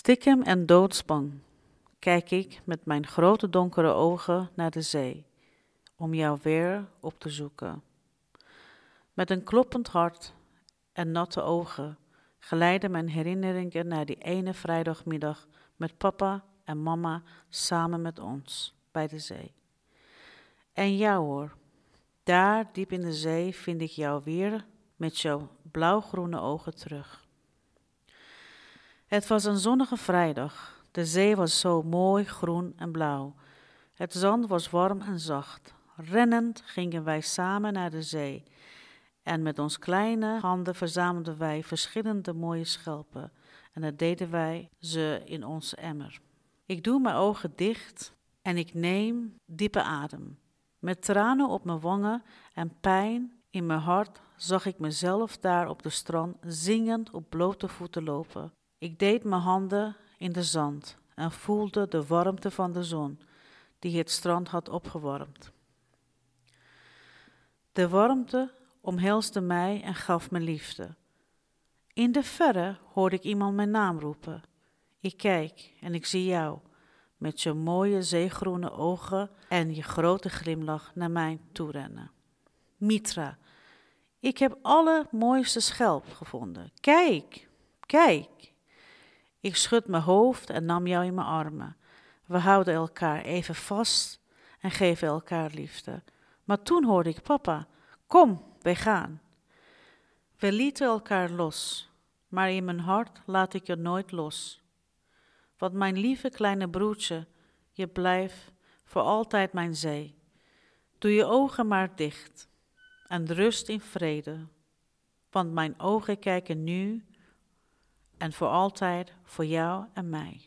Stiekem en doodsbang kijk ik met mijn grote donkere ogen naar de zee, om jou weer op te zoeken. Met een kloppend hart en natte ogen geleiden mijn herinneringen naar die ene vrijdagmiddag met papa en mama samen met ons bij de zee. En jou hoor, daar diep in de zee vind ik jou weer met jouw blauwgroene ogen terug. Het was een zonnige vrijdag. De zee was zo mooi groen en blauw. Het zand was warm en zacht. Rennend gingen wij samen naar de zee. En met ons kleine handen verzamelden wij verschillende mooie schelpen. En dat deden wij ze in onze emmer. Ik doe mijn ogen dicht en ik neem diepe adem. Met tranen op mijn wangen en pijn in mijn hart zag ik mezelf daar op de strand zingend op blote voeten lopen. Ik deed mijn handen in de zand en voelde de warmte van de zon die het strand had opgewarmd. De warmte omhelsde mij en gaf me liefde. In de verre hoorde ik iemand mijn naam roepen. Ik kijk en ik zie jou, met je mooie zeegroene ogen en je grote glimlach naar mij toe rennen. Mitra, ik heb allermooiste schelp gevonden. Kijk, kijk. Ik schud mijn hoofd en nam jou in mijn armen. We houden elkaar even vast en geven elkaar liefde. Maar toen hoorde ik papa, kom, wij gaan. We lieten elkaar los, maar in mijn hart laat ik je nooit los. Want mijn lieve kleine broertje, je blijft voor altijd mijn zee. Doe je ogen maar dicht en rust in vrede, want mijn ogen kijken nu en voor altijd voor jou en mij.